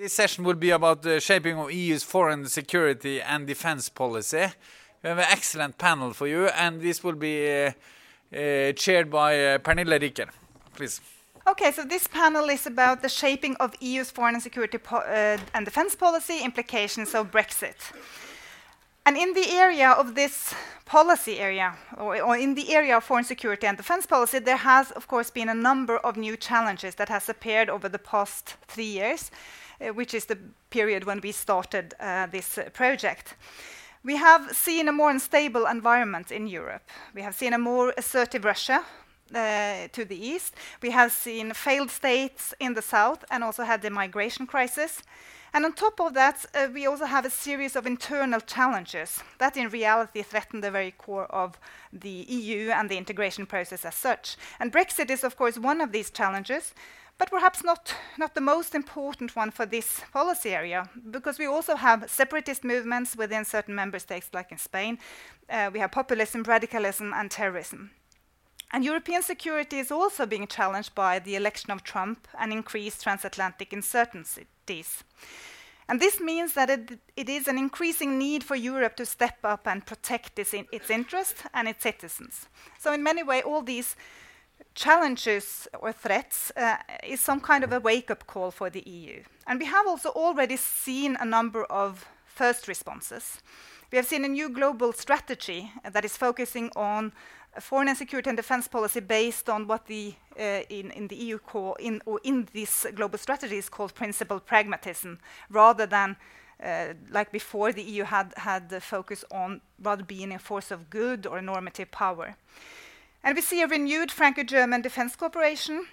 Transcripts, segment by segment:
This session will be about the shaping of EU's foreign security and defense policy. We have an excellent panel for you, and this will be uh, uh, chaired by uh, Pernille Rieker. Please. Okay, so this panel is about the shaping of EU's foreign and security uh, and defense policy, implications of Brexit. And in the area of this policy area, or, or, in the area of foreign security and defense policy, there has, of course, been a number of new challenges that has appeared over the past three years, uh, which is the period when we started uh, this uh, project. We have seen a more unstable environment in Europe. We have seen a more assertive Russia, uh, to the east. We have seen failed states in the south and also had the migration crisis. And on top of that, uh, we also have a series of internal challenges that in reality threaten the very core of the EU and the integration process as such. And Brexit is, of course, one of these challenges, but perhaps not, not the most important one for this policy area, because we also have separatist movements within certain member states, like in Spain. Uh, we have populism, radicalism, and terrorism. And European security is also being challenged by the election of Trump and increased transatlantic uncertainties. And this means that it, it is an increasing need for Europe to step up and protect in, its interests and its citizens. So, in many ways, all these challenges or threats uh, is some kind of a wake up call for the EU. And we have also already seen a number of first responses. We have seen a new global strategy that is focusing on foreign and security and defense policy based on what the uh, in, in the EU call in or in this global strategy is called principled pragmatism, rather than uh, like before the EU had had the focus on rather being a force of good or normative power. And we see a renewed Franco-German defense cooperation,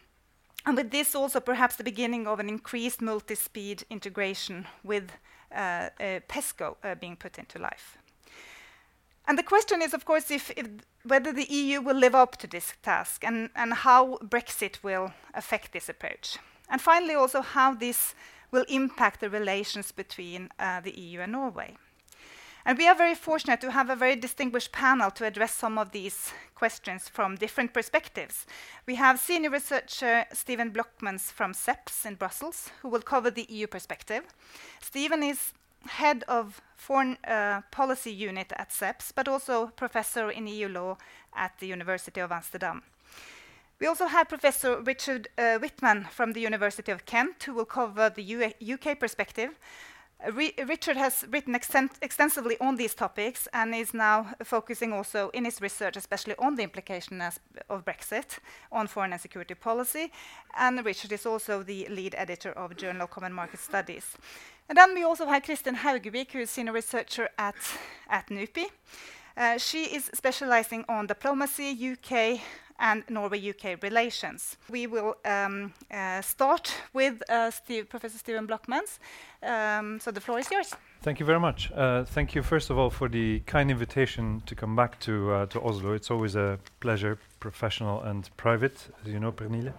and with this also perhaps the beginning of an increased multi-speed integration with uh, uh PESCO uh, being put into life. And the question is, of course, if, if whether the EU will live up to this task and, and how Brexit will affect this approach. And finally, also how this will impact the relations between uh, the EU and Norway. And we are very fortunate to have a very distinguished panel to address some of these questions from different perspectives. We have senior researcher Steven Blockmans from CEPS in Brussels, who will cover the EU perspective. Steven is head of foreign uh, policy unit at CEPS, but also professor in EU law at the University of Amsterdam. We also have Professor Richard uh, Whitman from the University of Kent, who will cover the U UK perspective. Richard has written extensively on these topics and is now focusing also in his research, especially on the implications of Brexit on foreign and security policy. And Richard is also the lead editor of Journal of Common Market Studies. And then we also have Kristin Haugevik, who is senior researcher at, at NUPI. Uh, she is specializing on diplomacy, UK, and Norway-UK relations. We will um, uh, start with uh, Steve, Professor Steven Blockmans. Um, so the floor is yours. Thank you very much. Uh, thank you, first of all, for the kind invitation to come back to, uh, to Oslo. It's always a pleasure, professional and private, as you know, Pernille.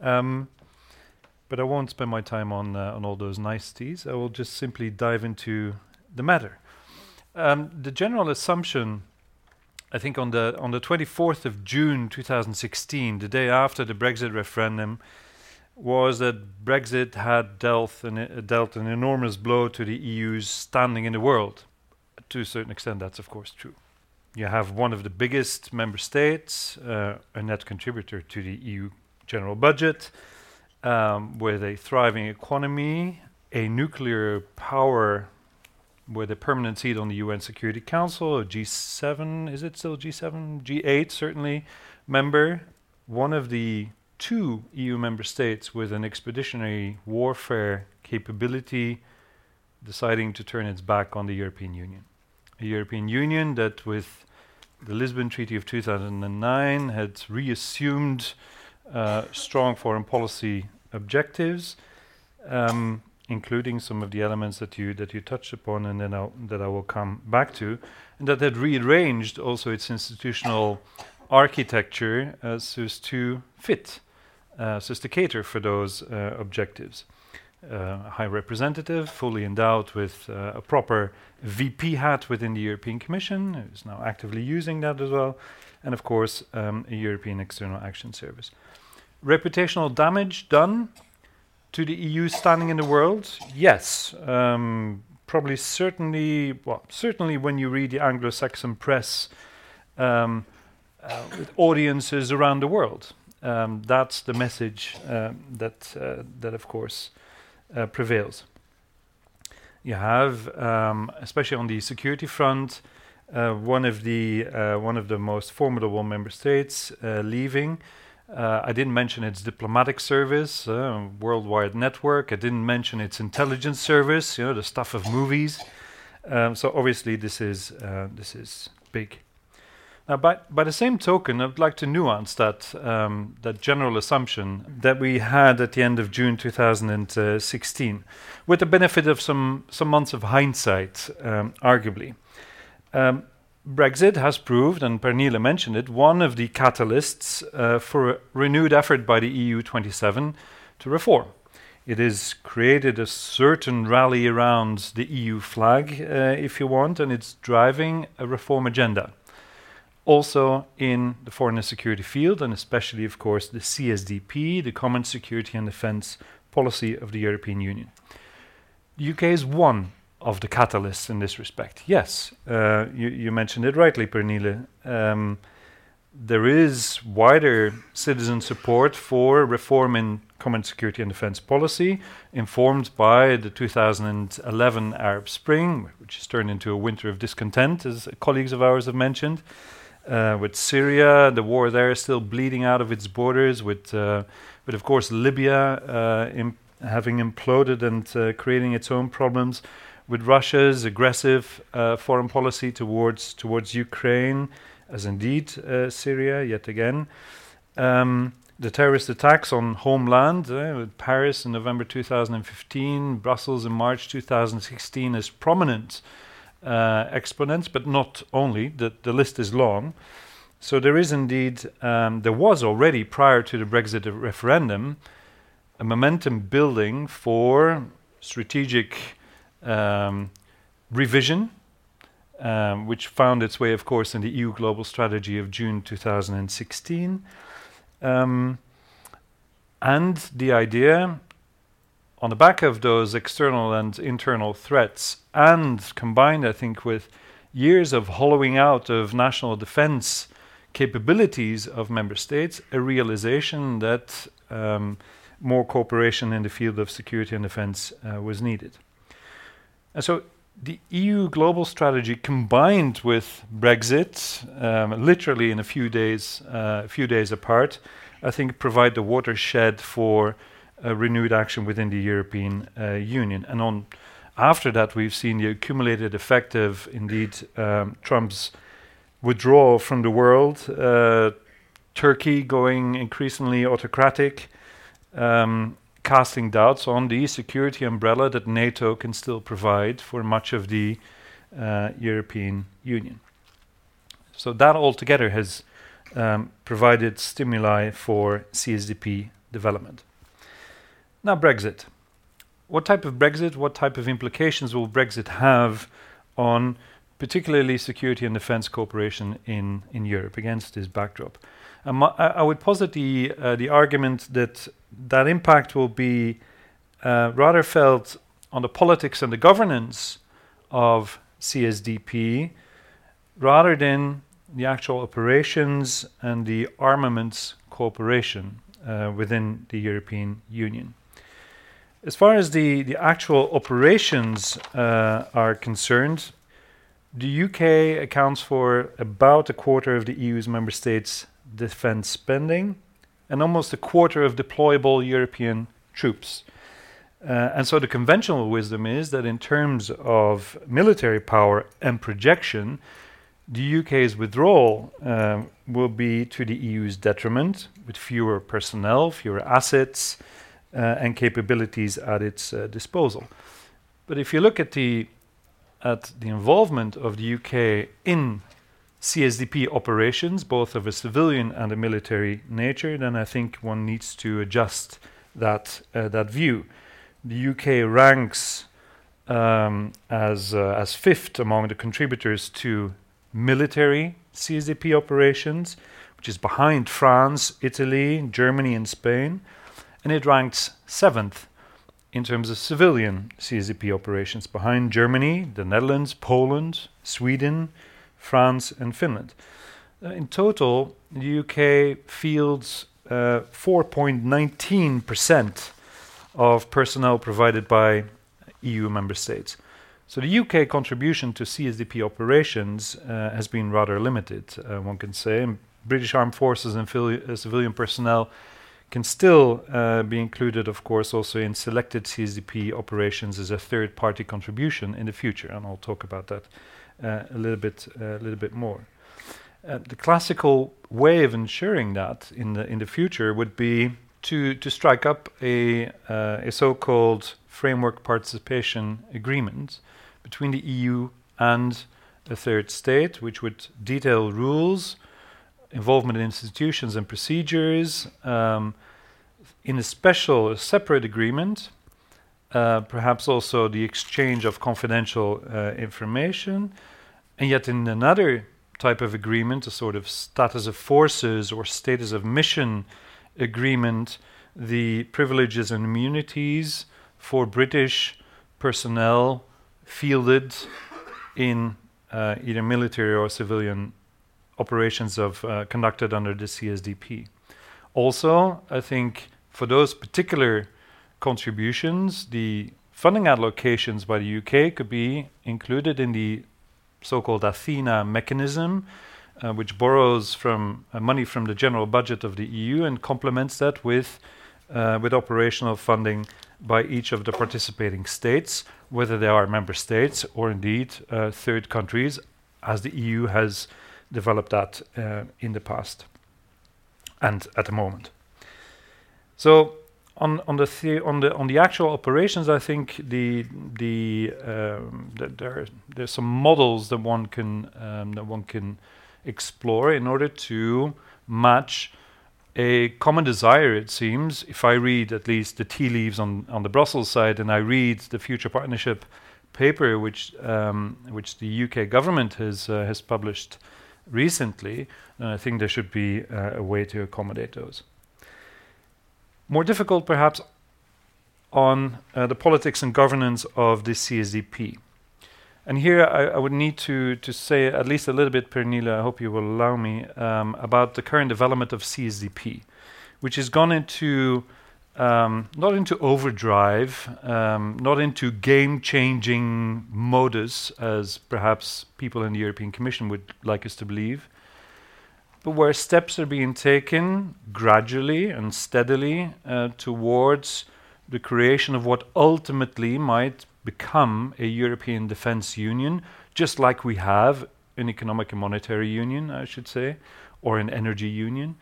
Um, but I won't spend my time on uh, on all those niceties. I will just simply dive into the matter. Um, the general assumption, I think, on the on the 24th of June 2016, the day after the Brexit referendum, was that Brexit had dealt an, uh, dealt an enormous blow to the EU's standing in the world. To a certain extent, that's of course true. You have one of the biggest member states, uh, a net contributor to the EU general budget um, with a thriving economy, a nuclear power with a permanent seat on the UN Security Council, a G7, is it still G7? G8, certainly, member, one of the two EU member states with an expeditionary warfare capability deciding to turn its back on the European Union. A European Union that, with the Lisbon Treaty of 2009, had reassumed uh, strong foreign policy objectives, um, including some of the elements that you that you touched upon, and then I'll, that I will come back to, and that had rearranged also its institutional architecture uh, so as to fit, uh, so as to cater for those uh, objectives. Uh, high representative, fully endowed with uh, a proper VP hat within the European Commission, who's now actively using that as well, and of course, um, a European External Action Service reputational damage done to the EU standing in the world? Yes. Um, probably certainly, well, certainly when you read the Anglo-Saxon press um, uh, with audiences around the world. Um, that's the message uh, that, uh, that, of course, uh, prevails. You have, um, especially on the security front, uh, one of the one of the most formidable member states leaving. I didn't mention its diplomatic service, worldwide network. I didn't mention its intelligence service, you know, the stuff of movies. Um, so obviously, this is this is big. Now, by, by the same token, I'd like to nuance that, um, that general assumption that we had at the end of June 2016, with the benefit of some, some months of hindsight, um, arguably. Brexit has proved, and Pernille mentioned it, one of the catalysts uh, for a renewed effort by the EU 27 to reform. It has created a certain rally around the EU flag, uh, if you want, and it's driving a reform agenda also in the foreign and security field, and especially, of course, the CSDP, the Common Security and Defence Policy of the European Union. The UK is one of the catalysts in this respect. Yes, uh, you, you, mentioned it rightly, Pernille. Um, there is wider citizen support for reform in common security and defense policy, informed by the 2011 Arab Spring, which has turned into a winter of discontent, as colleagues of ours have mentioned uh, with Syria, the war there is still bleeding out of its borders, with, uh, with of course Libya uh, Im having imploded and uh, creating its own problems, with Russia's aggressive uh, foreign policy towards towards Ukraine, as indeed uh, Syria yet again. Um, the terrorist attacks on homeland, with Paris in November 2015, Brussels in March 2016 as prominent uh, exponents, but not only. The, the list is long. So there is indeed, um, there was already prior to the Brexit referendum, a momentum building for strategic um, revision, um, which found its way, of course, in the EU Global Strategy of June 2016. Um, and the idea on the back of those external and internal threats, and combined, I think, with years of hollowing out of national defense capabilities of member states, a realization that um, more cooperation in the field of security and defense uh, was needed. And so the EU global strategy combined with Brexit, um, literally in a few days, uh, a few days apart, I think provide the watershed for renewed action within the European uh, Union. And on after that, we've seen the accumulated effect of indeed um, Trump's withdrawal from the world, uh, Turkey going increasingly autocratic, um, casting doubts on the security umbrella that NATO can still provide for much of the uh, European Union. So that altogether has um, provided stimuli for CSDP development. Now, Brexit. What type of Brexit, what type of implications will Brexit have on particularly security and defense cooperation in, in Europe against this backdrop? Um, I, I, would posit the, uh, the argument that that impact will be uh, rather felt on the politics and the governance of CSDP rather than the actual operations and the armaments cooperation uh, within the European Union. As far as the, the actual operations uh, are concerned, the UK accounts for about a quarter of the EU's member states' defense spending and almost a quarter of deployable European troops. Uh, and so the conventional wisdom is that in terms of military power and projection, the UK's withdrawal uh, will be to the EU's detriment, with fewer personnel, fewer assets, uh, and capabilities at its uh, disposal. But if you look at the at the involvement of the UK in CSDP operations, both of a civilian and a military nature, then I think one needs to adjust that uh, that view. The UK ranks um, as uh, as fifth among the contributors to military CSDP operations, which is behind France, Italy, Germany, and Spain and it ranks seventh in terms of civilian CSDP operations behind Germany, the Netherlands, Poland, Sweden, France, and Finland. Uh, in total, the UK fields uh, 4.19% of personnel provided by EU member states. So the UK contribution to CSDP operations uh, has been rather limited, uh, one can say. And British Armed Forces and uh, civilian personnel can still uh, be included, of course, also in selected CSDP operations as a third-party contribution in the future, and I'll talk about that uh, a little bit, uh, a little bit more. the classical way of ensuring that in the in the future would be to to strike up a a so-called framework participation agreement between the EU and a third state, which would detail rules, involvement in institutions and procedures, um, in a special, a separate agreement, uh, perhaps also the exchange of confidential uh, information, and yet in another type of agreement, a sort of status of forces or status of mission agreement, the privileges and immunities for British personnel fielded in uh, either military or civilian operations of uh, conducted under the CSDP. Also, I think for those particular contributions, the funding allocations by the UK could be included in the so-called Athena mechanism, uh, which borrows from uh, money from the general budget of the EU and complements that with uh, with operational funding by each of the participating states, whether they are member states or indeed uh, third countries, as the EU has developed that uh, in the past and at the moment. So on on the, on the on the actual operations, I think the the, um, the there there's some models that one can um, that one can explore in order to match a common desire, it seems, if I read at least the tea leaves on, on the Brussels side and I read the future partnership paper which um, which the UK government has uh, has published recently, then I think there should be uh, a way to accommodate those. More difficult, perhaps, on uh, the politics and governance of the CSDP. And here I, I, would need to, to say at least a little bit, Pernille, I hope you will allow me, um, about the current development of CSDP, which has gone into um, not into overdrive, um, not into game changing modus, as perhaps people in the European Commission would like us to believe, but where steps are being taken gradually and steadily uh, towards the creation of what ultimately might become a European defense union, just like we have an economic and monetary union, I should say, or an energy union,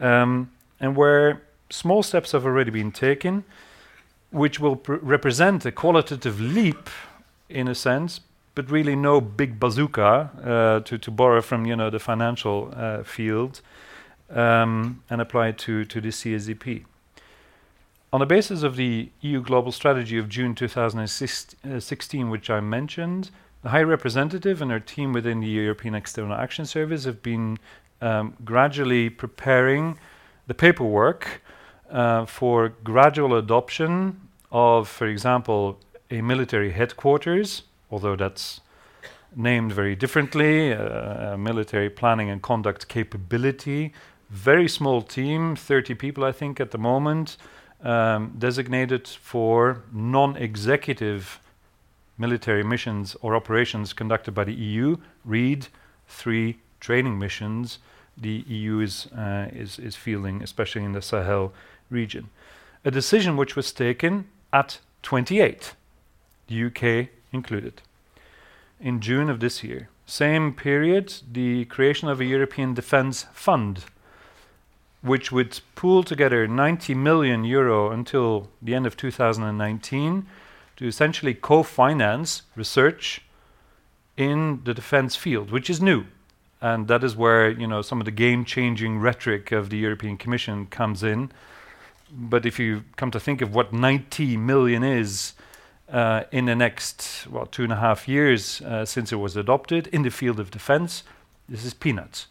um, and where small steps have already been taken, which will pr- represent a qualitative leap, in a sense, but really no big bazooka uh, to, to borrow from you know the financial uh, field um, and apply to to the CSDP. On the basis of the EU Global Strategy of June 2016, which I mentioned, the High Representative and her team within the European External Action Service have been um, gradually preparing the paperwork uh, for gradual adoption of, for example, a military headquarters, although that's named very differently, uh, military planning and conduct capability. Very small team, 30 people, I think, at the moment um, designated for non executive military missions or operations conducted by the EU. Read three training missions the EU is, uh, is, is fielding, especially in the Sahel region. A decision which was taken at 28, the UK included, in June of this year. Same period, the creation of a European Defence Fund which would pool together 90 million euro until the end of 2019 to essentially co-finance research in the defense field, which is new. And that is where you know some of the game-changing rhetoric of the European Commission comes in. But if you come to think of what 90 million is in the next well two and a half years uh, since it was adopted in the field of defense, this is peanuts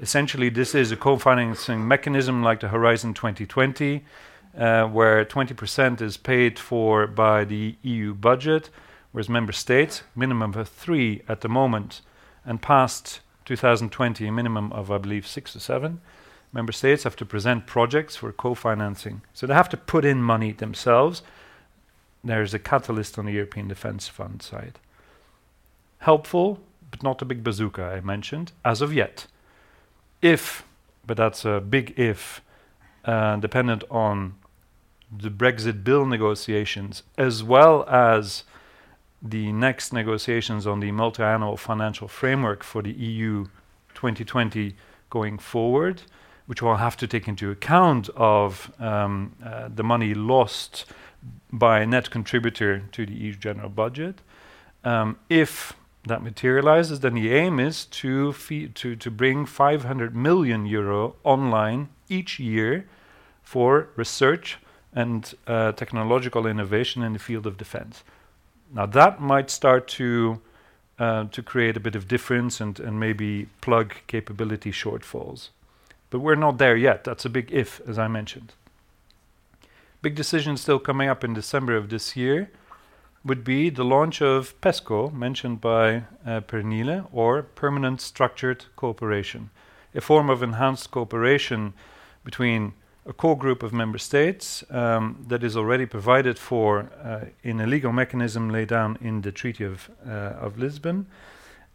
essentially, this is a co-financing mechanism like the Horizon 2020 uh, where 20% is paid for by the EU budget, whereas member states, minimum of three at the moment, and past 2020, a minimum of, I believe, six or seven. Member states have to present projects for co-financing. So they have to put in money themselves. There's a catalyst on the European Defence Fund side. Helpful, but not a big bazooka, I mentioned, as of yet. If, but that's a big if, uh, dependent on the Brexit bill negotiations, as well as the next negotiations on the multi-annual financial framework for the EU 2020 going forward, which will have to take into account of um, uh, the money lost by a net contributor to the EU general budget. Um, if that materializes, then the aim is to, to, to bring 500 million euro online each year for research and uh, technological innovation in the field of defense. Now that might start to uh, to create a bit of difference and, and maybe plug capability shortfalls. But we're not there yet. That's a big if, as I mentioned. Big decision still coming up in December of this year would be the launch of PESCO, mentioned by uh, Pernille, or Permanent Structured Cooperation, a form of enhanced cooperation between a core group of member states um, that is already provided for uh, in a legal mechanism laid down in the Treaty of, uh, of Lisbon,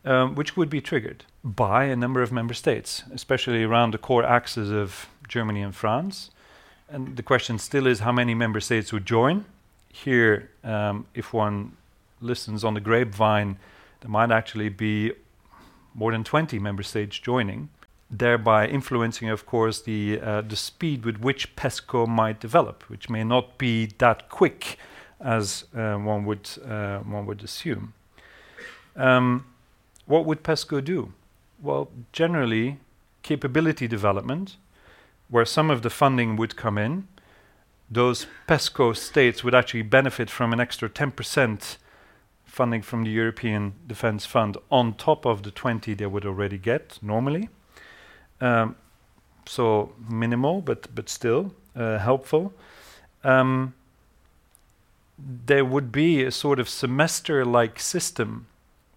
um, which would be triggered by a number of member states, especially around the core axes of Germany and France. And the question still is how many member states would join. Here, um, if one listens on the grapevine, there might actually be more than 20 member states joining thereby influencing, of course, the uh, the speed with which PESCO might develop, which may not be that quick as uh, one would uh, one would assume. Um, what would PESCO do? Well, generally, capability development, where some of the funding would come in. Those PESCO states would actually benefit from an extra 10% funding from the European Defence Fund on top of the 20 they would already get normally. Um, so minimal, but but still uh, helpful. Um, there would be a sort of semester-like system,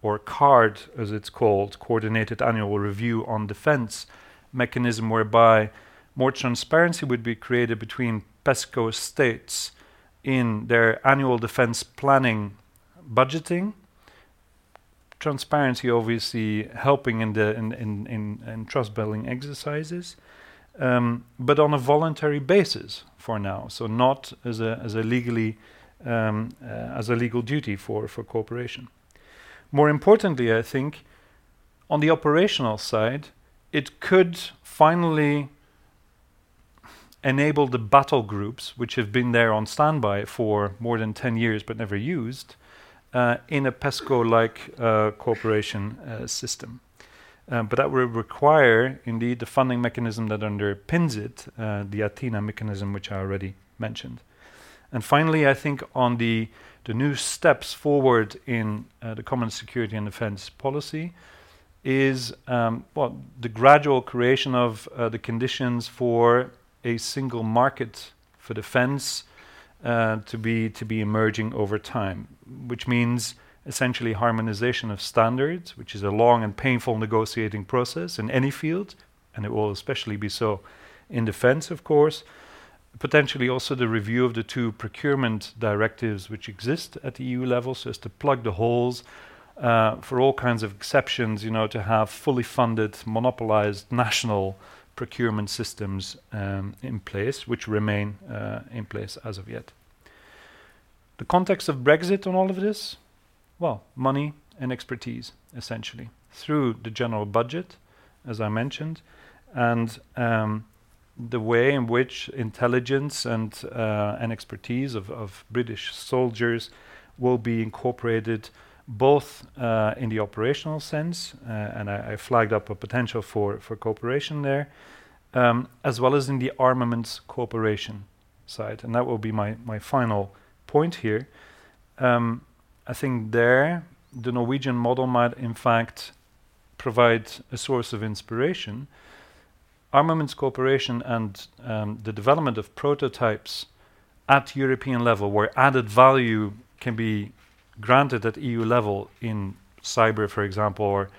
or CARD as it's called, Coordinated Annual Review on Defense mechanism, whereby more transparency would be created between PESCO states in their annual defense planning budgeting transparency obviously helping in the in in, in, in trust building exercises, um, but on a voluntary basis for now. So not as a as a legally um, uh, as a legal duty for for cooperation. More importantly, I think on the operational side, it could finally enable the battle groups, which have been there on standby for more than 10 years but never used, uh, in a PESCO-like uh, cooperation uh, system. Um, but that would require, indeed, the funding mechanism that underpins it, uh, the Athena mechanism, which I already mentioned. And finally, I think on the, the new steps forward in uh, the common security and defense policy is um, well, the gradual creation of uh, the conditions for a single market for defense uh, to be to be emerging over time, which means essentially harmonization of standards, which is a long and painful negotiating process in any field, and it will especially be so in defense, of course. Potentially also the review of the two procurement directives which exist at the EU level, so as to plug the holes uh, for all kinds of exceptions, you know, to have fully funded, monopolized national procurement systems um, in place, which remain uh, in place as of yet. The context of Brexit on all of this? Well, money and expertise, essentially, through the general budget, as I mentioned, and um, the way in which intelligence and uh, and expertise of, of British soldiers will be incorporated both uh, in the operational sense, uh, and I, I, flagged up a potential for, for cooperation there, um, as well as in the armaments cooperation side. And that will be my, my final point here. Um, I think there the Norwegian model might in fact provide a source of inspiration. Armaments cooperation and um, the development of prototypes at European level, where added value can be granted at EU level in cyber, for example, or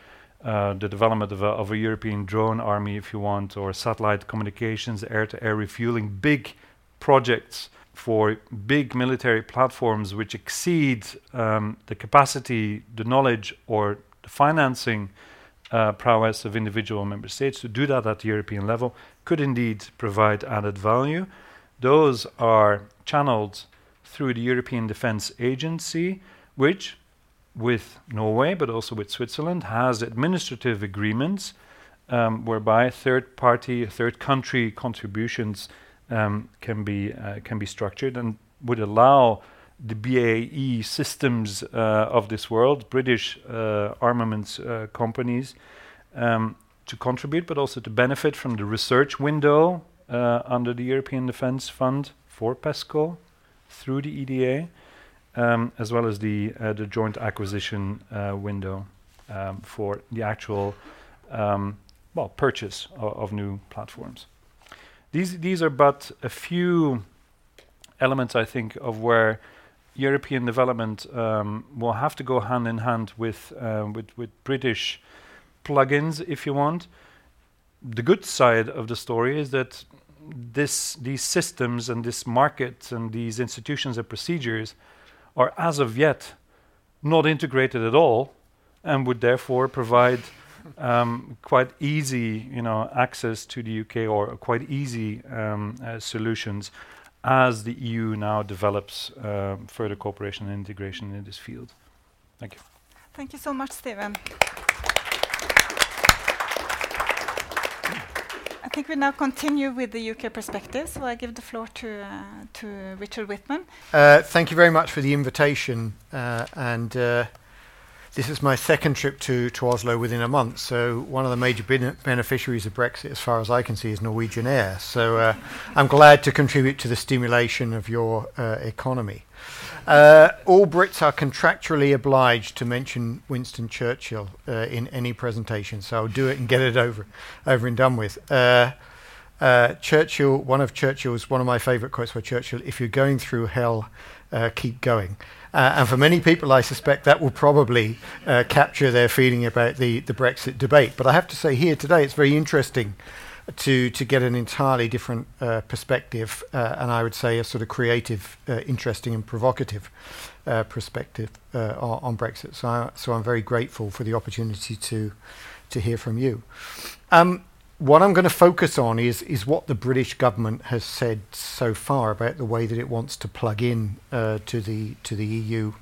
uh, the development of a, of a, European drone army, if you want, or satellite communications, air-to-air refueling, big projects for big military platforms which exceed um, the capacity, the knowledge, or the financing uh, prowess of individual member states to do that at the European level could indeed provide added value. Those are channeled through the European Defence Agency, which, with Norway but also with Switzerland, has administrative agreements um, whereby third party, third country contributions um, can be uh, can be structured and would allow the BAE systems uh, of this world, British uh, armaments uh, companies, um, to contribute, but also to benefit from the research window under the European Defence Fund for PESCO through the EDA, um, as well as the the joint acquisition window um, for the actual um, well purchase of new platforms. These these are but a few elements, I think, of where European development um, will have to go hand in hand with uh, with, with British plugins, if you want. The good side of the story is that this these systems and this market and these institutions and procedures are as of yet not integrated at all and would therefore provide um, quite easy you know access to the UK or quite easy um, uh, solutions as the EU now develops uh, further cooperation and integration in this field. Thank you. Thank you so much, Steven. I think we now continue with the UK perspective, so I give the floor to, uh, to Richard Whitman. Uh, thank you very much for the invitation uh, and uh, this is my second trip to, to Oslo within a month, so one of the major beneficiaries of Brexit, as far as I can see, is Norwegian Air. So uh, I'm glad to contribute to the stimulation of your uh, economy. Uh, all Brits are contractually obliged to mention Winston Churchill uh, in any presentation, so I'll do it and get it over, over and done with. Uh, uh, Churchill, one of Churchill's, one of my favourite quotes by Churchill: "If you're going through hell, keep going." Uh, and for many people, I suspect that will probably uh, capture their feeling about the, the Brexit debate. But I have to say, here today, it's very interesting to, to get an entirely different uh, perspective, uh, and I would say a sort of creative, uh, interesting, and provocative uh, perspective on, on, Brexit. So, I, so I'm very grateful for the opportunity to, to hear from you. Um, what I'm going to focus on is is what the British government has said so far about the way that it wants to plug in uh, to the to the EU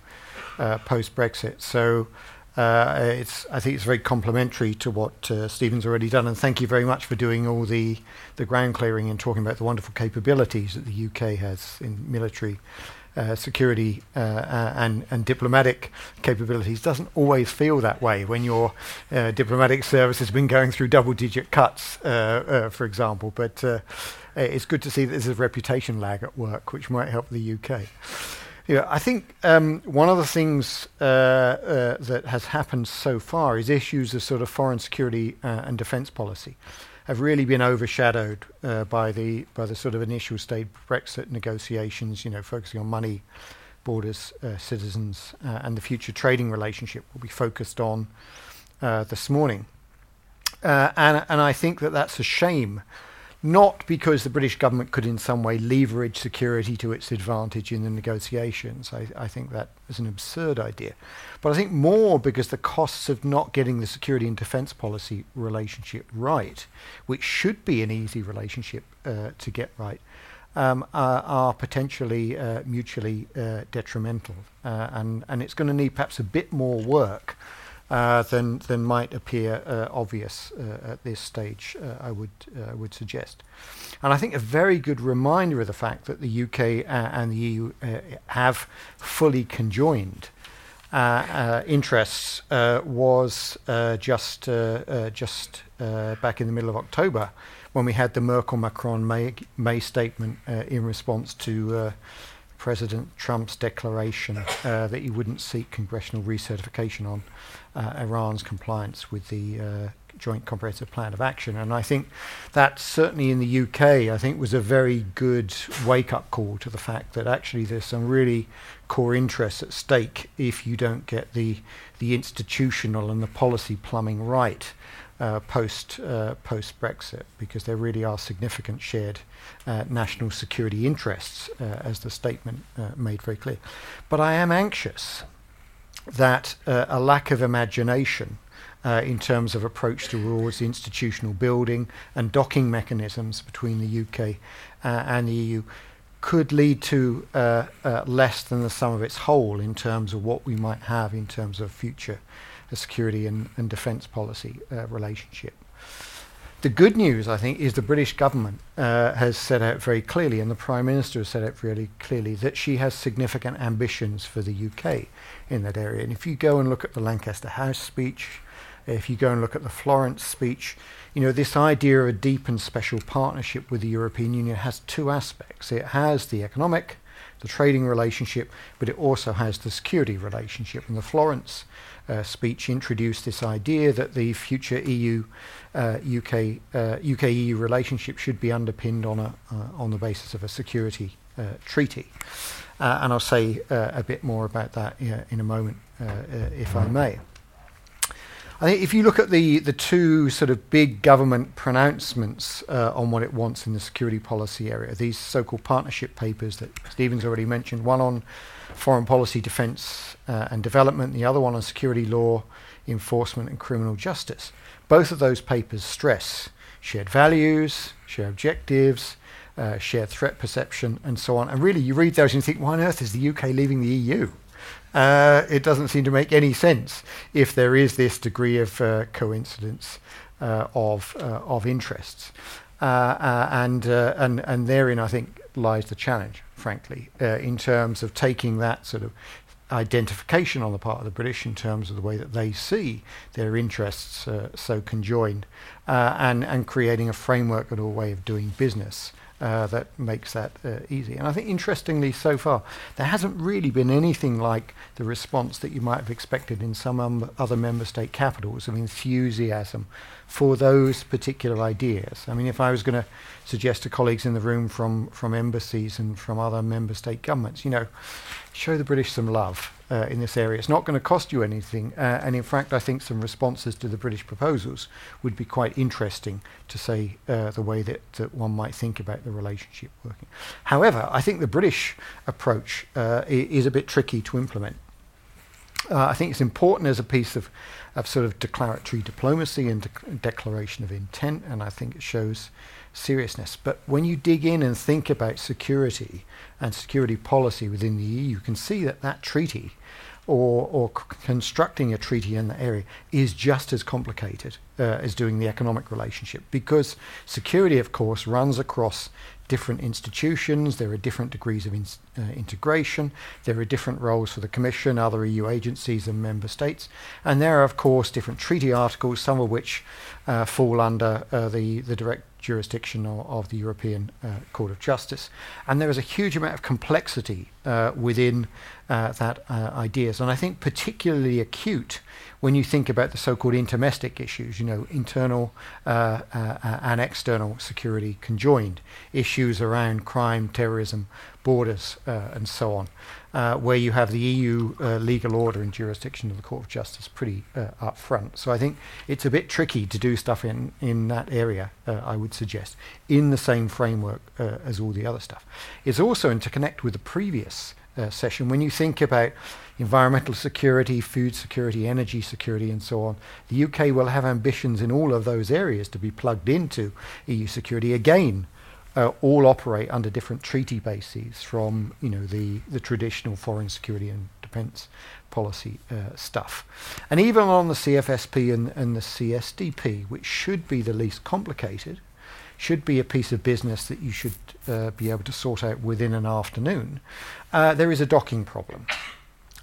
uh, post Brexit. So uh, it's I think it's very complementary to what uh, Steven's already done, and thank you very much for doing all the the ground clearing and talking about the wonderful capabilities that the UK has in military uh, security uh, and, and diplomatic capabilities doesn't always feel that way when your uh, diplomatic service has been going through double digit cuts, uh, for example. But it's good to see that there's a reputation lag at work, which might help the UK. Yeah, I think um, one of the things uh, uh, that has happened so far is issues of sort of foreign security uh, and defence policy have really been overshadowed uh, by the by the sort of initial stage Brexit negotiations. You know, focusing on money, borders, uh, citizens, uh, and the future trading relationship will be focused on uh, this morning. Uh, and and I think that that's a shame not because the British government could in some way leverage security to its advantage in the negotiations. I, I, think that is an absurd idea. But I think more because the costs of not getting the security and defence policy relationship right, which should be an easy relationship uh, to get right, um, are, are, potentially uh, mutually uh, detrimental. Uh, and, and it's going to need perhaps a bit more work uh, than than might appear uh, obvious uh, at this stage. Uh, I would uh, would suggest, and I think a very good reminder of the fact that the UK uh, and the EU uh, have fully conjoined. Uh, interests was just just back in the middle of October when we had the Merkel Macron May, May statement in response to President Trump's declaration that he wouldn't seek congressional recertification on Iran's compliance with the uh, Joint Comprehensive Plan of Action. And I think that certainly in the UK, I think was a very good wake-up call to the fact that actually there's some really core interests at stake if you don't get the the institutional and the policy plumbing right uh, post uh, post Brexit, because there really are significant shared uh, national security interests, uh, as the statement uh, made very clear. But I am anxious that uh, a lack of imagination uh, in terms of approach towards institutional building and docking mechanisms between the UK uh, and the EU could lead to uh, uh, less than the sum of its whole in terms of what we might have in terms of future security and, and defence policy uh, relationship. The good news, I think, is the British government uh, has set out very clearly, and the Prime Minister has set out really clearly, that she has significant ambitions for the UK in that area. And if you go and look at the Lancaster House speech, if you go and look at the Florence speech, you know, this idea of a deep and special partnership with the European Union has two aspects. It has the economic, the trading relationship, but it also has the security relationship. And the Florence uh, speech introduced this idea that the future EU uh, UK uh, UK EU relationship should be underpinned on a uh, on the basis of a security uh, treaty. Uh, and I'll say a bit more about that in a moment, if I may. I think if you look at the, the two sort of big government pronouncements uh, on what it wants in the security policy area, these so-called partnership papers that Steven's already mentioned, one on foreign policy, defence uh, and development, the other one on security law, enforcement and criminal justice. Both of those papers stress shared values, shared objectives, uh, shared threat perception, and so on. And really, you read those and you think, why on earth is the UK leaving the EU? Uh, it doesn't seem to make any sense if there is this degree of uh, coincidence uh, of uh, of interests, uh, uh, and and and therein I think lies the challenge, frankly, in terms of taking that sort of identification on the part of the British in terms of the way that they see their interests so conjoined, and and creating a framework and a way of doing business uh, that makes that uh, easy. And I think, interestingly, so far, there hasn't really been anything like the response that you might have expected in some um, other member state capitals of enthusiasm for those particular ideas. I mean, if I was going to suggest to colleagues in the room from, from embassies and from other member state governments, you know, show the British some love uh, in this area. It's not going to cost you anything. Uh, and in fact, I think some responses to the British proposals would be quite interesting to say uh, the way that, that one might think about the relationship working. However, I think the British approach uh, is a bit tricky to implement. Uh, I think it's important as a piece of, of sort of declaratory diplomacy and de- declaration of intent, and I think it shows seriousness. But when you dig in and think about security and security policy within the EU, you can see that that treaty or, or c- constructing a treaty in the area is just as complicated uh, as doing the economic relationship because security, of course, runs across different institutions, there are different degrees of in, uh, integration, there are different roles for the Commission, other EU agencies, and member states, and there are, of course, different treaty articles, some of which uh, fall under uh, the, the direct jurisdiction of, the European uh, Court of Justice. And there is a huge amount of complexity uh, within uh, that uh, ideas, and I think particularly acute when you think about the so-called intermestic issues, you know, internal uh, uh, and external security conjoined, issues around crime, terrorism, borders, and so on uh, where you have the EU uh, legal order and jurisdiction of the Court of Justice pretty uh, up front. So I think it's a bit tricky to do stuff in, in that area, uh, I would suggest, in the same framework uh, as all the other stuff. It's also interconnect with the previous uh, session. When you think about environmental security, food security, energy security, and so on, the UK will have ambitions in all of those areas to be plugged into EU security again uh, all operate under different treaty bases from you know the, the traditional foreign security and defence policy uh, stuff. And even on the CFSP and, and the CSDP, which should be the least complicated, should be a piece of business that you should uh, be able to sort out within an afternoon, uh, there is a docking problem.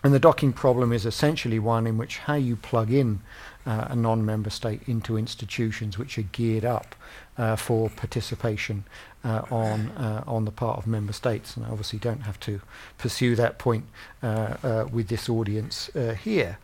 And the docking problem is essentially one in which how you plug in uh, a non-member state into institutions which are geared up uh, for participation uh, on uh, on the part of member states. And I obviously don't have to pursue that point uh, uh, with this audience here.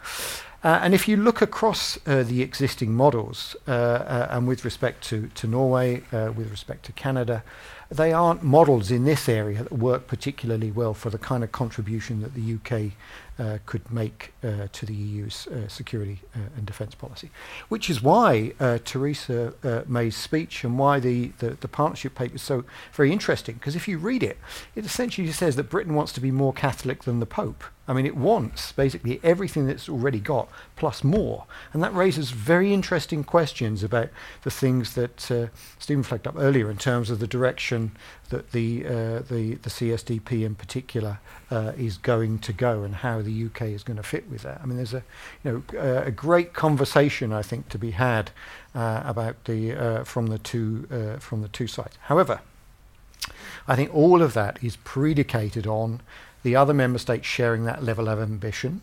and if you look across the existing models, and with respect to, to Norway, with respect to Canada, they aren't models in this area that work particularly well for the kind of contribution that the UK uh, could make uh, to the EU's uh, security uh, and defence policy. Which is why uh, Theresa May's speech and why the, the, the partnership paper is so very interesting, because if you read it, it essentially says that Britain wants to be more Catholic than the Pope. I mean, it wants basically everything that's already got plus more. And that raises very interesting questions about the things that uh, Steven flagged up earlier in terms of the direction that the, uh, the, the CSDP in particular uh, is going to go and how the UK is going to fit with that. I mean, there's a, you know, uh, a great conversation, I think, to be had uh, about the, uh, from, the two, from the two sides. However, I think all of that is predicated on the other member states sharing that level of ambition.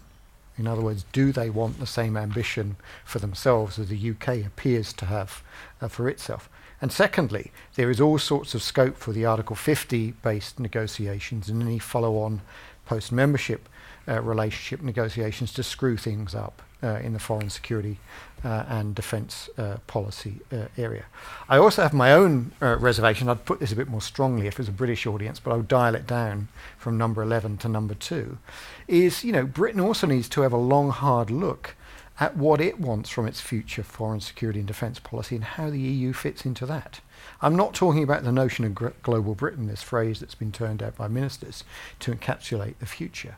In other words, do they want the same ambition for themselves as the UK appears to have uh, for itself? And secondly, there is all sorts of scope for the Article 50 based negotiations and any follow on post membership uh, relationship negotiations to screw things up uh, in the foreign security uh, and defence uh, policy uh, area. I also have my own uh, reservation. I'd put this a bit more strongly if it was a British audience, but I'll dial it down from number 11 to number 2. Is, you know, Britain also needs to have a long, hard look at what it wants from its future foreign security and defence policy and how the EU fits into that. I'm not talking about the notion of gr- global Britain, this phrase that's been turned out by ministers to encapsulate the future.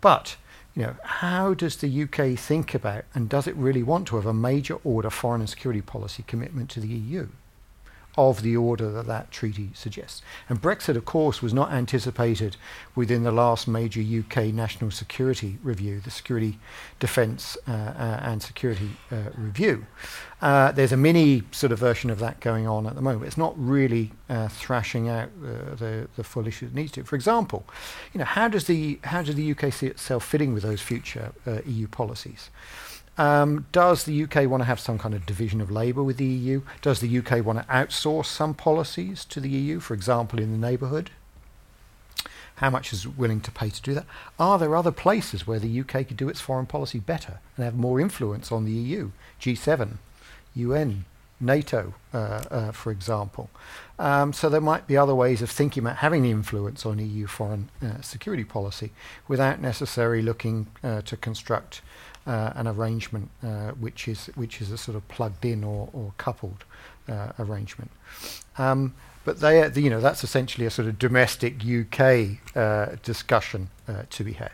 But you know, how does the UK think about and does it really want to have a major order foreign and security policy commitment to the EU? Of the order that that treaty suggests. And Brexit, of course, was not anticipated within the last major UK national security review, the Security, Defence uh, uh, and Security uh, Review. Uh, there's a mini sort of version of that going on at the moment. It's not really uh, thrashing out the, the full issue it needs to. For example, you know, how does the how does the UK see itself fitting with those future uh, EU policies? Um, does the UK want to have some kind of division of labour with the EU? Does the UK want to outsource some policies to the EU, for example, in the neighbourhood? How much is willing to pay to do that? Are there other places where the UK could do its foreign policy better and have more influence on the EU? G7, UN, NATO, uh, uh, for example. Um, so there might be other ways of thinking about having influence on EU foreign uh, security policy without necessarily looking uh, to construct uh, an arrangement uh, which is which is a sort of plugged in or, or coupled uh, arrangement. Um, but they, are, you know, that's essentially a sort of domestic UK uh, discussion uh, to be had.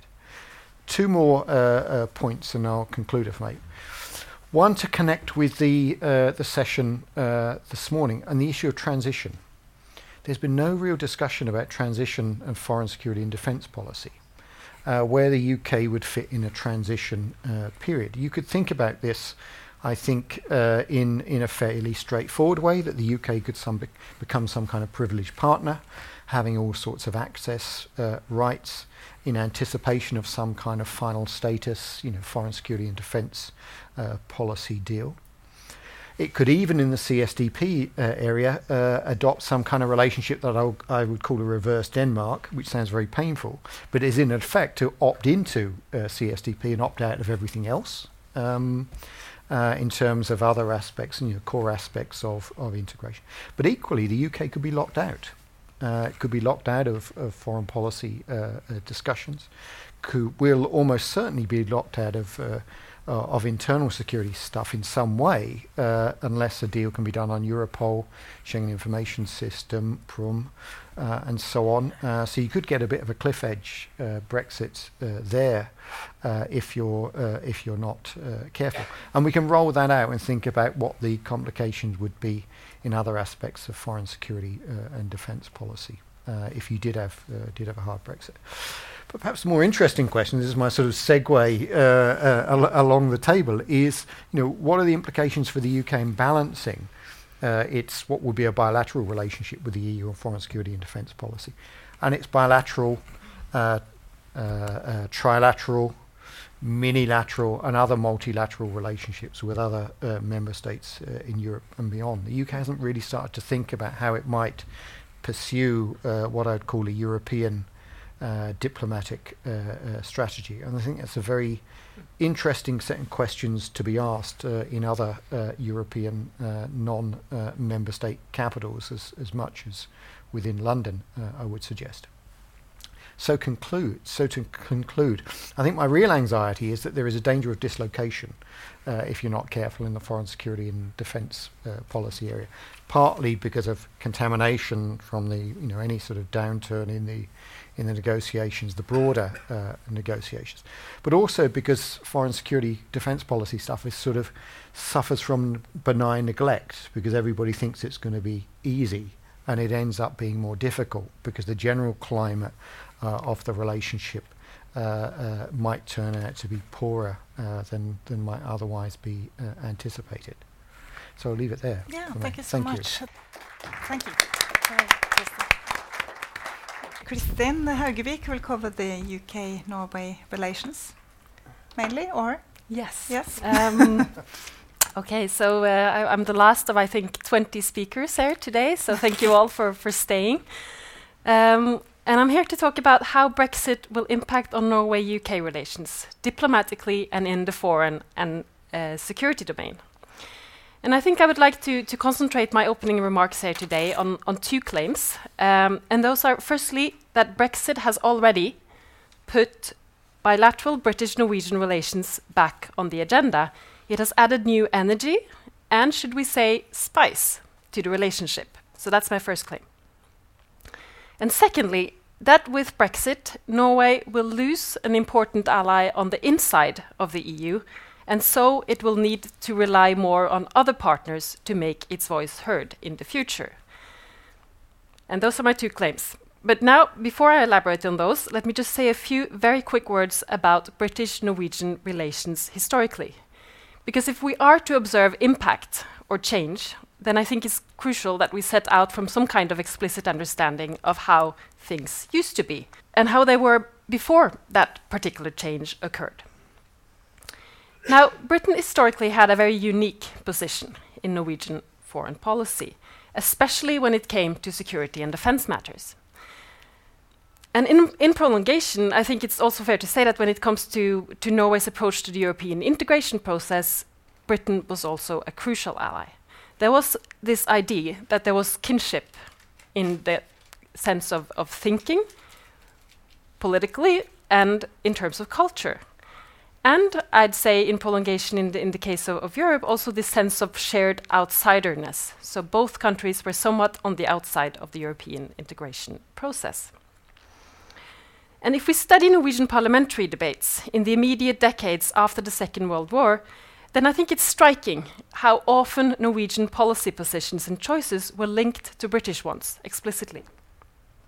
Two more uh, points, and I'll conclude if I may. One to connect with the the session this morning and the issue of transition. There's been no real discussion about transition and foreign security and defence policy uh, where the UK would fit in a transition uh, period. You could think about this, I think, uh, in, in a fairly straightforward way that the UK could some be- become some kind of privileged partner, having all sorts of access uh, rights in anticipation of some kind of final status, you know, foreign security and defence uh, policy deal. It could even, in the CSDP uh, area, uh, adopt some kind of relationship that I'll, I would call a reverse Denmark, which sounds very painful, but is in effect to opt into uh, CSDP and opt out of everything else. Um, uh, in terms of other aspects and you know, core aspects of, of integration. But equally, the UK could be locked out. Uh, it could be locked out of, of foreign policy uh, discussions. Could, will almost certainly be locked out of uh, of internal security stuff in some way, uh, unless a deal can be done on Europol, Schengen Information System, Prüm, uh, and so on. Uh, so you could get a bit of a cliff edge uh, Brexit uh, there if you're if you're not careful. And we can roll that out and think about what the complications would be in other aspects of foreign security and defence policy if you did have did have a hard Brexit. Perhaps more interesting question, this is my sort of segue uh, uh, al- along the table, is you know, what are the implications for the UK in balancing uh, its what would be a bilateral relationship with the EU on foreign security and defence policy, and its bilateral, uh, uh, uh, trilateral, minilateral and other multilateral relationships with other member states in Europe and beyond. The UK hasn't really started to think about how it might pursue what I'd call a European uh, diplomatic uh, uh, strategy. And I think that's a very interesting set of questions to be asked in other European non-member state capitals as, as much as within London, I would suggest. So conclude. So to conclude, I think my real anxiety is that there is a danger of dislocation uh, if you're not careful in the foreign security and defence uh, policy area. Partly because of contamination from the you know any sort of downturn in the in the negotiations, the broader uh, negotiations, but also because foreign security defence policy stuff is sort of suffers from benign neglect because everybody thinks it's going to be easy and it ends up being more difficult because the general climate of the relationship uh, uh, might turn out to be poorer than, than might otherwise be anticipated. So I'll leave it there. Yeah, thank me. you so thank much. You. Thank you. Kristin Haugevik will cover the UK-Norway relations mainly, or? Yes. Yes. Um, okay, so uh, I, am the last of, I think, 20 speakers here today, so thank you all for, for staying. Um, and I'm here to talk about how Brexit will impact on Norway UK relations, diplomatically and in the foreign and uh, security domain. And I think I would like to, to concentrate my opening remarks here today on, on two claims. Um, and those are firstly, that Brexit has already put bilateral British Norwegian relations back on the agenda. It has added new energy and, should we say, spice to the relationship. So that's my first claim. And secondly, that with Brexit, Norway will lose an important ally on the inside of the EU, and so it will need to rely more on other partners to make its voice heard in the future. And those are my two claims. But now, before I elaborate on those, let me just say a few very quick words about British Norwegian relations historically. Because if we are to observe impact or change then I think it's crucial that we set out from some kind of explicit understanding of how things used to be and how they were before that particular change occurred. Now, Britain historically had a very unique position in Norwegian foreign policy, especially when it came to security and defense matters. And in, in, prolongation, I think it's also fair to say that when it comes to, to Norway's approach to the European integration process, Britain was also a crucial ally there was this idea that there was kinship in the sense of, of thinking, politically, and in terms of culture. And I'd say, in prolongation, in the, in the case of, of Europe, also this sense of shared outsiderness. So both countries were somewhat on the outside of the European integration process. And if we study Norwegian parliamentary debates in the immediate decades after the Second World War, then I think it's striking how often Norwegian policy positions and choices were linked to British ones explicitly.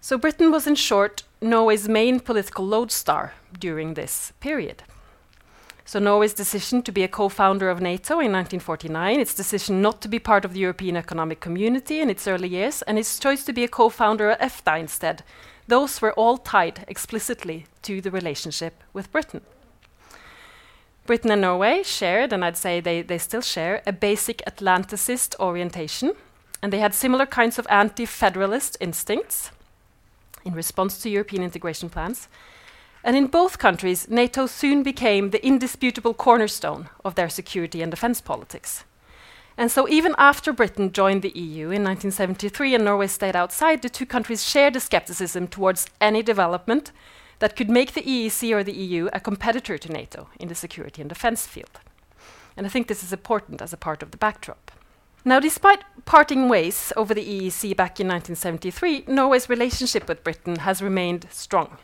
So Britain was, in short, Norway's main political lodestar during this period. So Norway's decision to be a co-founder of NATO in 1949, its decision not to be part of the European Economic Community in its early years, and its choice to be a co-founder of EFTA instead, those were all tied explicitly to the relationship with Britain. Britain and Norway shared, and I'd say they, they still share, a basic Atlanticist orientation. And they had similar kinds of anti federalist instincts in response to European integration plans. And in both countries, NATO soon became the indisputable cornerstone of their security and defense politics. And so, even after Britain joined the EU in 1973 and Norway stayed outside, the two countries shared a skepticism towards any development that could make the EEC or the EU a competitor to NATO in the security and defense field. And I think this is important as a part of the backdrop. Now, despite parting ways over the EEC back in 1973, Norway's relationship with Britain has remained strong.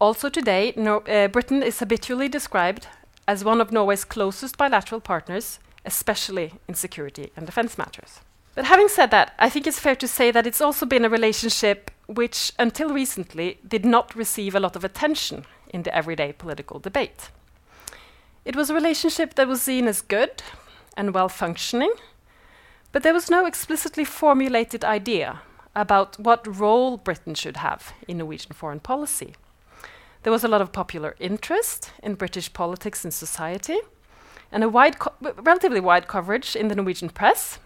Also today, Nor uh, Britain is habitually described as one of Norway's closest bilateral partners, especially in security and defense matters. But having said that, I think it's fair to say that it's also been a relationship which, until recently, did not receive a lot of attention in the everyday political debate. It was a relationship that was seen as good and well functioning, but there was no explicitly formulated idea about what role Britain should have in Norwegian foreign policy. there was a lot of popular interest in British politics and society, and a wide relatively wide coverage in the Norwegian press.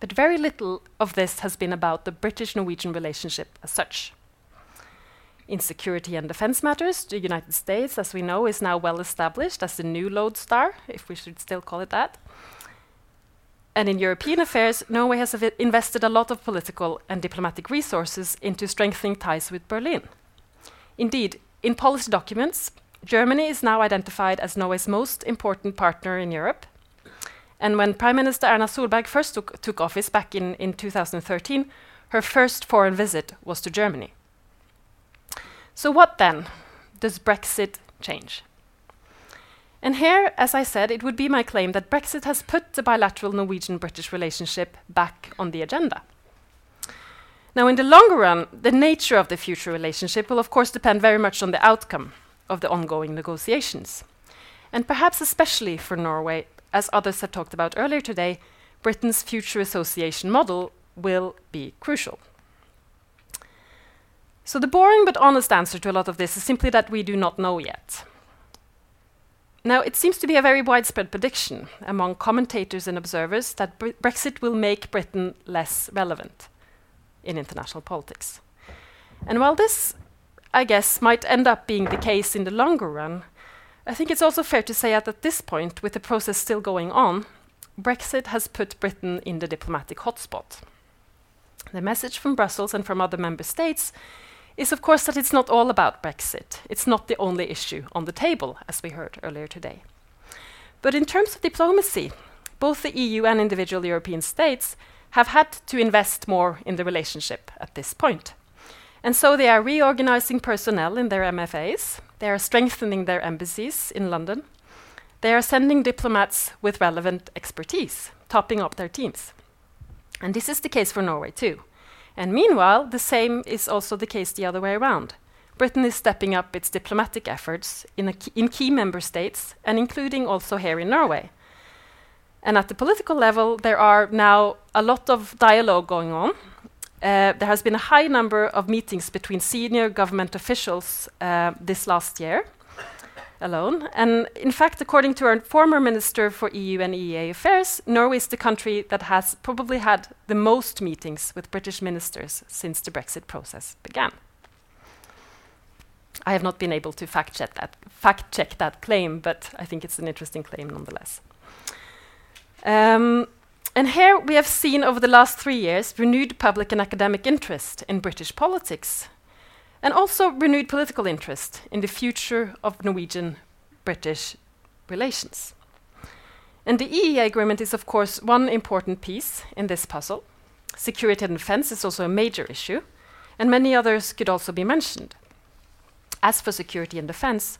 But very little of this has been about the British Norwegian relationship as such. In security and defense matters, the United States, as we know, is now well established as the new lodestar, if we should still call it that. And in European affairs, Norway has invested a lot of political and diplomatic resources into strengthening ties with Berlin. Indeed, in policy documents, Germany is now identified as Norway's most important partner in Europe. And when Prime Minister Erna Solberg first took, took office back in, in 2013, her first foreign visit was to Germany. So, what then does Brexit change? And here, as I said, it would be my claim that Brexit has put the bilateral Norwegian British relationship back on the agenda. Now, in the longer run, the nature of the future relationship will, of course, depend very much on the outcome of the ongoing negotiations. And perhaps especially for Norway, as others have talked about earlier today, Britain's future association model will be crucial. So, the boring but honest answer to a lot of this is simply that we do not know yet. Now, it seems to be a very widespread prediction among commentators and observers that Bre Brexit will make Britain less relevant in international politics. And while this, I guess, might end up being the case in the longer run, I think it's also fair to say that at this point, with the process still going on, Brexit has put Britain in the diplomatic hotspot. The message from Brussels and from other member states is, of course, that it's not all about Brexit. It's not the only issue on the table, as we heard earlier today. But in terms of diplomacy, both the EU and individual European states have had to invest more in the relationship at this point. And so they are reorganizing personnel in their MFAs, they are strengthening their embassies in London, they are sending diplomats with relevant expertise, topping up their teams. And this is the case for Norway too. And meanwhile, the same is also the case the other way around. Britain is stepping up its diplomatic efforts in, key, in, key member states, and including also here in Norway. And at the political level, there are now a lot of dialogue going on. Uh, there has been a high number of meetings between senior government officials uh, this last year alone. And in fact, according to our former Minister for EU and EEA Affairs, Norway is the country that has probably had the most meetings with British ministers since the Brexit process began. I have not been able to fact check that, fact check that claim, but I think it's an interesting claim nonetheless. Um, and here we have seen over the last three years renewed public and academic interest in British politics and also renewed political interest in the future of Norwegian British relations. And the EEA agreement is, of course, one important piece in this puzzle. Security and defense is also a major issue, and many others could also be mentioned. As for security and defense,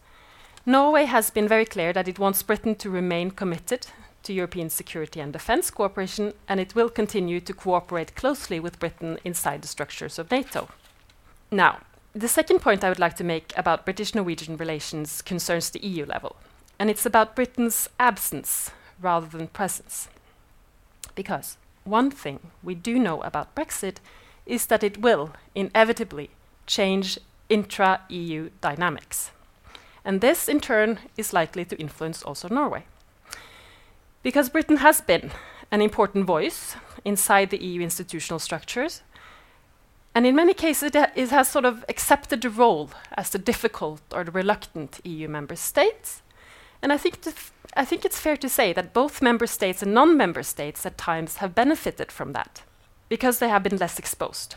Norway has been very clear that it wants Britain to remain committed to European security and defense cooperation, and it will continue to cooperate closely with Britain inside the structures of NATO. Now, the second point I would like to make about British Norwegian relations concerns the EU level, and it's about Britain's absence rather than presence. Because one thing we do know about Brexit is that it will inevitably change intra EU dynamics. And this, in turn, is likely to influence also Norway. Because Britain has been an important voice inside the EU institutional structures and in many cases, it, has sort of accepted the role as the difficult or the reluctant EU member states. And I think, I think it's fair to say that both member states and non member states at times have benefited from that because they have been less exposed.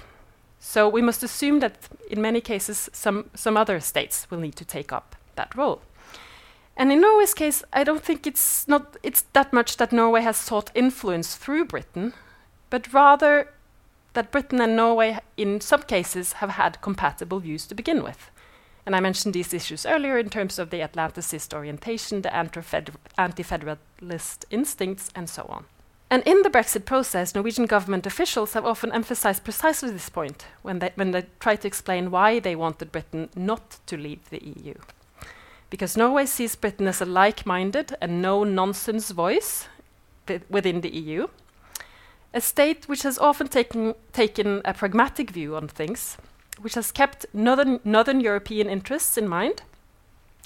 So we must assume that in many cases, some, some other states will need to take up that role. And in Norway's case, I don't think it's not it's that much that Norway has sought influence through Britain, but rather that Britain and Norway, in some cases, have had compatible views to begin with. And I mentioned these issues earlier in terms of the Atlanticist orientation, the anti federalist instincts, and so on. And in the Brexit process, Norwegian government officials have often emphasized precisely this point when they, when they try to explain why they wanted Britain not to leave the EU. Because Norway sees Britain as a like minded and no nonsense voice within the EU, a state which has often taken, taken a pragmatic view on things, which has kept northern, northern European interests in mind,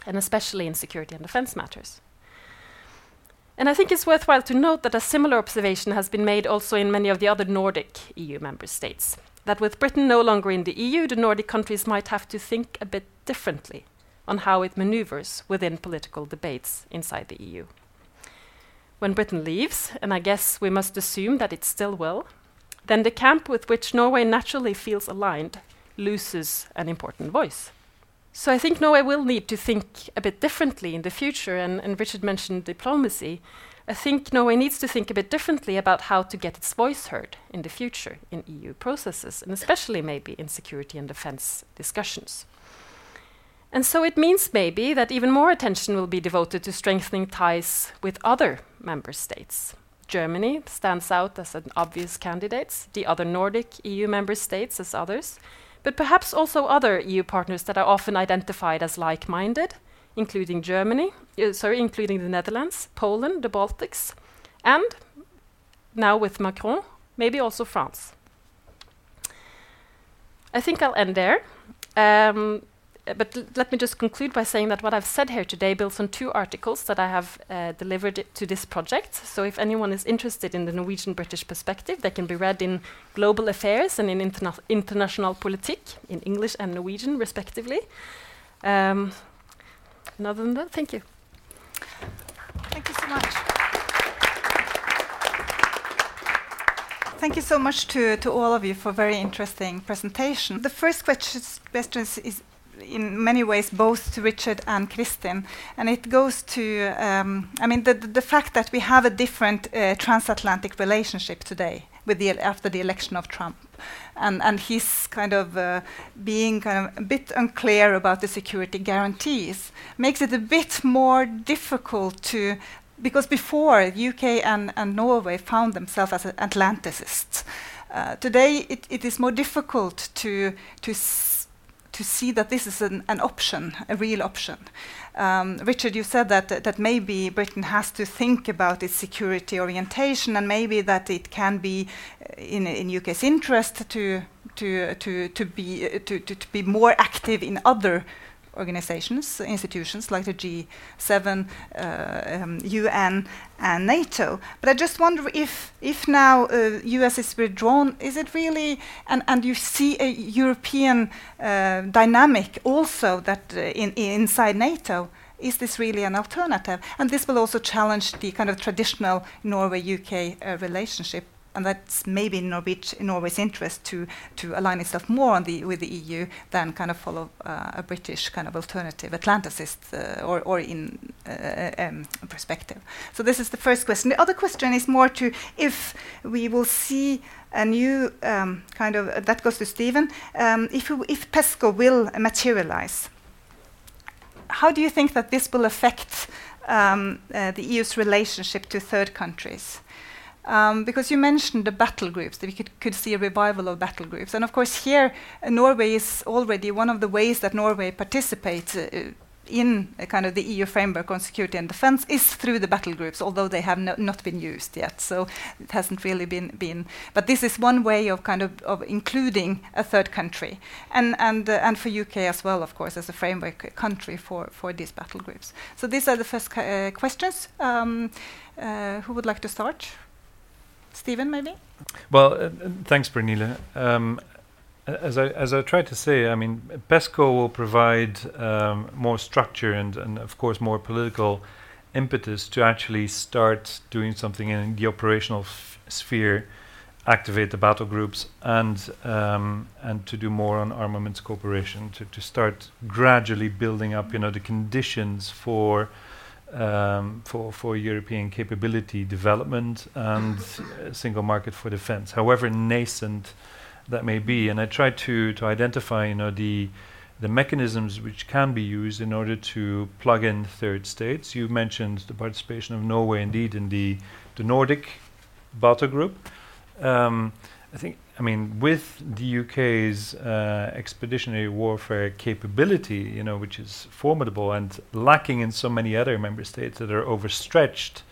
and especially in security and defense matters. And I think it's worthwhile to note that a similar observation has been made also in many of the other Nordic EU member states. That with Britain no longer in the EU, the Nordic countries might have to think a bit differently on how it maneuvers within political debates inside the EU. When Britain leaves, and I guess we must assume that it still will, then the camp with which Norway naturally feels aligned loses an important voice. So I think Norway will need to think a bit differently in the future, and, and, Richard mentioned diplomacy. I think Norway needs to think a bit differently about how to get its voice heard in the future in EU processes, and especially maybe in security and defense discussions. And so it means maybe that even more attention will be devoted to strengthening ties with other member states. Germany stands out as an obvious candidate, the other Nordic EU member states as others but perhaps also other EU partners that are often identified as like-minded, including Germany, uh, sorry, including the Netherlands, Poland, the Baltics, and now with Macron, maybe also France. I think I'll end there. Um, but let me just conclude by saying that what I've said here today builds on two articles that I have uh, delivered to this project. So if anyone is interested in the Norwegian-British perspective, they can be read in Global Affairs and in interna Internasjonal Politikk, in English and Norwegian, respectively. Um, and other than that, thank you. Thank you so much. Thank you so much to, to all of you for a very interesting presentation. The first question is in many ways both to Richard and Kristin, and it goes to um, I mean the, the fact that we have a different uh, transatlantic relationship today with the after the election of Trump, and and he's kind of uh, being kind of a bit unclear about the security guarantees makes it a bit more difficult to because before UK and, and Norway found themselves as Atlanticists. Uh, today it, it is more difficult to to to see that this is an, an option, a real option. Um, Richard, you said that that maybe Britain has to think about its security orientation, and maybe that it can be uh, in, in UK's interest to to to to be uh, to, to, to be more active in other organizations, institutions like the G7, uh, um, UN, and NATO. But I just wonder if, if now uh, US is withdrawn, is it really, and, and you see a European uh, dynamic also that uh, in, inside NATO, is this really an alternative? And this will also challenge the kind of traditional Norway-UK uh, relationship and that's maybe in, Norway's interest to, to align itself more the, with the EU than kind of follow uh, a British kind of alternative Atlanticist uh, or, or in uh, um, perspective. So this is the first question. The other question is more to if we will see a new um, kind of that goes to Steven. Um, if if PESCO will materialize, how do you think that this will affect um, uh, the EU's relationship to third countries? Um, because you mentioned the battle groups, that we could, could, see a revival of battle groups. And of course, here, uh, Norway is already one of the ways that Norway participates uh, in kind of the EU framework on security and defense is through the battle groups, although they have no, not been used yet. So it hasn't really been, been. But this is one way of kind of, of including a third country, and and uh, and for UK as well, of course, as a framework country for for these battle groups. So these are the first uh, questions. Um, uh, who would like to start? Steven, maybe? Well, uh, thanks, Pernille. Um, as I as I tried to say, I mean, PESCO will provide um, more structure and, and of course more political impetus to actually start doing something in the operational sphere, activate the battle groups, and um, and to do more on armaments cooperation, to to start gradually building up, you know, the conditions for um, for, for European capability development and single market for defense, however nascent that may be. And I try to, to identify you know, the, the mechanisms which can be used in order to plug in third states. You mentioned the participation of Norway indeed in the, the Nordic battle group. Um, I think I mean, with the UK's uh, expeditionary warfare capability, you know, which is formidable and lacking in so many other member states that are overstretched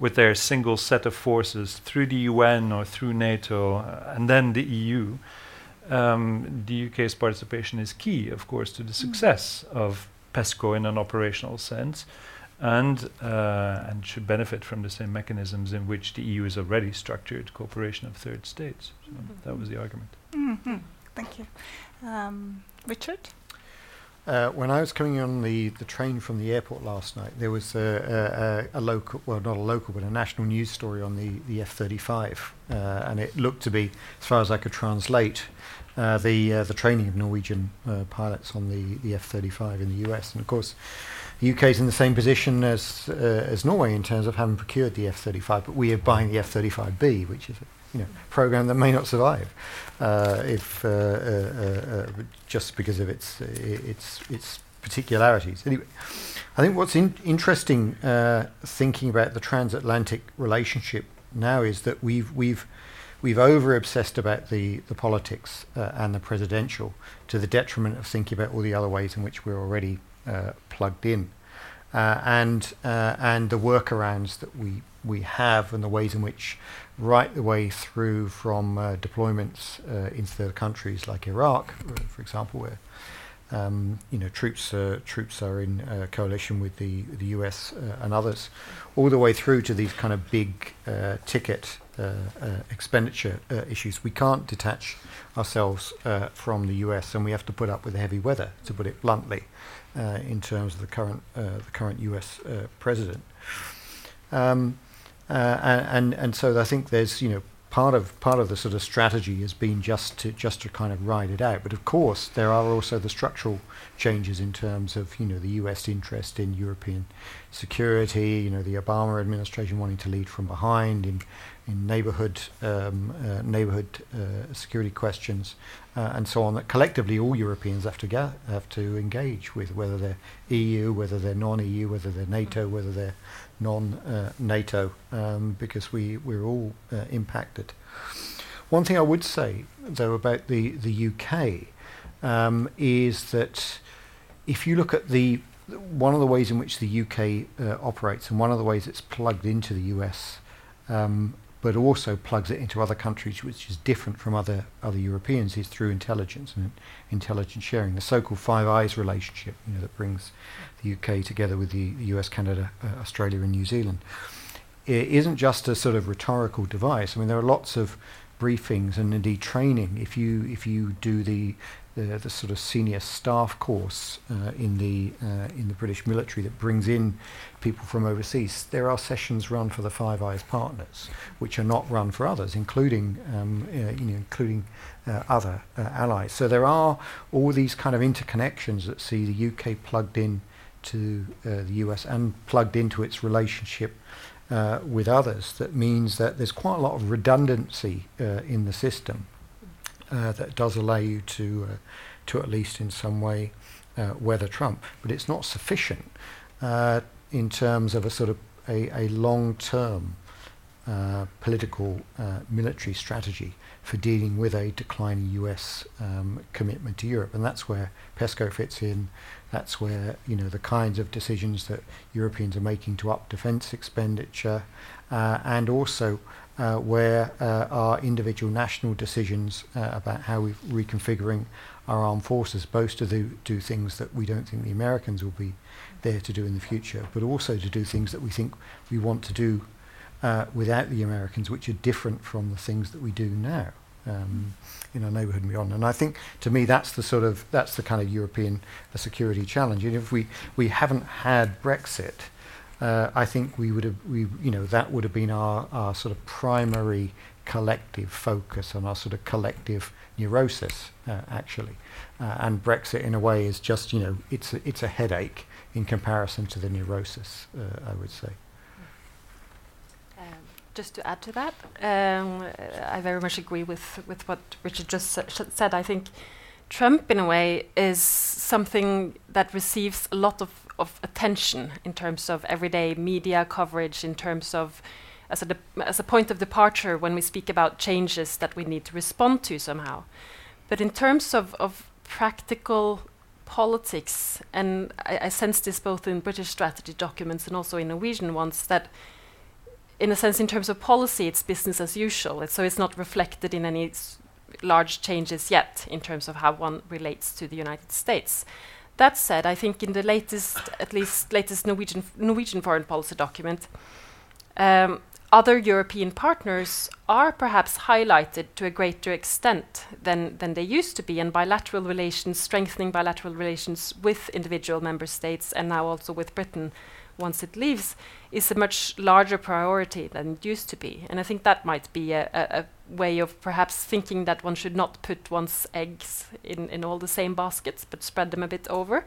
with their single set of forces through the UN or through NATO uh, and then the EU, um, the UK's participation is key, of course, to the success of PESCO in an operational sense, and uh, and should benefit from the same mechanisms in which the EU is already structured cooperation of third states. So that was the argument. Mhm. Thank you. Um, Richard? Uh, when I was coming on the, the train from the airport last night, there was a, a, a, a local, well, not a local, but a national news story on the, the F-35, uh, and it looked to be, as far as I could translate, uh, the uh, the training of Norwegian uh, pilots on the, the F-35 in the US, and of course, the UK is in the same position as uh, as Norway in terms of having procured the F-35, but we are buying the F-35B, which is a you know program that may not survive uh, if uh, uh, uh, just because of its its its particularities. Anyway, I think what's in interesting uh, thinking about the transatlantic relationship now is that we've we've we've over obsessed about the the politics uh, and the presidential to the detriment of thinking about all the other ways in which we're already uh, plugged in. Uh, and uh, and the workarounds that we we have and the ways in which right the way through from uh, deployments uh, into third countries like Iraq, uh, for example, where um, you know troops uh, troops are in uh, coalition with the the US uh, and others, all the way through to these kind of big uh, ticket uh, uh, expenditure uh, issues. We can't detach ourselves uh, from the US, and we have to put up with the heavy weather, to put it bluntly, uh, in terms of the current uh, the current US uh, president. Um, uh, and, and so I think there's you know part of part of the sort of strategy has been just to just to kind of ride it out. But of course there are also the structural changes in terms of you know the U.S. interest in European security. You know the Obama administration wanting to lead from behind in in neighborhood um, uh, neighborhood uh, security questions uh, and so on. That collectively all Europeans have to have to engage with, whether they're EU, whether they're non-EU, whether they're NATO, whether they're non-NATO, um, because we we're all uh, impacted. One thing I would say though about the the UK um, is that if you look at the one of the ways in which the UK uh, operates and one of the ways it's plugged into the US, um, but also plugs it into other countries, which is different from other other Europeans, is through intelligence and intelligence sharing, the so-called Five Eyes relationship, you know, that brings the UK together with the, the US, Canada, uh, Australia, and New Zealand. It isn't just a sort of rhetorical device. I mean, there are lots of briefings and indeed training. If you if you do the the, the sort of senior staff course uh, in the uh, in the British military that brings in people from overseas, there are sessions run for the Five Eyes partners, which are not run for others, including um, uh, you know including uh, other uh, allies. So there are all these kind of interconnections that see the UK plugged in to uh, the US and plugged into its relationship uh, with others. That means that there's quite a lot of redundancy uh, in the system uh, that does allow you to, uh, to at least in some way uh, weather Trump. But it's not sufficient uh, in terms of a sort of a, a long-term uh, political military strategy for dealing with a declining US um, commitment to Europe. And that's where PESCO fits in. That's where you know the kinds of decisions that Europeans are making to up defence expenditure, and also uh, where uh, our individual national decisions uh, about how we're reconfiguring our armed forces, both to do, do things that we don't think the Americans will be there to do in the future, but also to do things that we think we want to do uh, without the Americans, which are different from the things that we do now um, in our neighbourhood and beyond. And I think, to me, that's the sort of that's the kind of European uh, security challenge. And if we we haven't had Brexit, uh, I think we would have we you know that would have been our our sort of primary collective focus and our sort of collective neurosis uh, actually. Uh, and Brexit, in a way, is just you know it's a, it's a headache in comparison to the neurosis. Uh, I would say. Um, just to add to that, um, I very much agree with, with what Richard just sa- said. I think Trump, in a way, is something that receives a lot of, of attention in terms of everyday media coverage, in terms of as a, as a point of departure when we speak about changes that we need to respond to somehow. But in terms of, of practical politics, and I, I sense this both in British strategy documents and also in Norwegian ones, that in a sense, in terms of policy, it's business as usual. It's, so it's not reflected in any large changes yet in terms of how one relates to the United States. That said, I think in the latest, at least latest Norwegian Norwegian foreign policy document, um, other European partners are perhaps highlighted to a greater extent than, than they used to be, and bilateral relations, strengthening bilateral relations with individual member states, and now also with Britain once it leaves, is a much larger priority than it used to be. And I think that might be a, a, a way of perhaps thinking that one should not put one's eggs in, in all the same baskets, but spread them a bit over.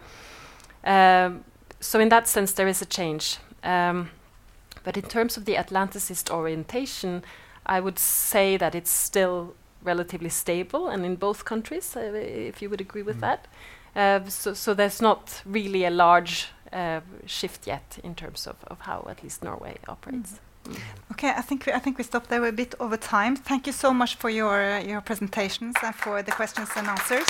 Um, so, in that sense, there is a change. Um, but in terms of the Atlanticist orientation, I would say that it's still relatively stable, and in both countries, uh, if you would agree with Mm. that. Uh, so, so there's not really a large uh, shift yet in terms of, of how at least Norway operates. Okay, I think we, I think we stopped there. We're a bit over time. Thank you so much for your uh, your presentations and for the questions and answers.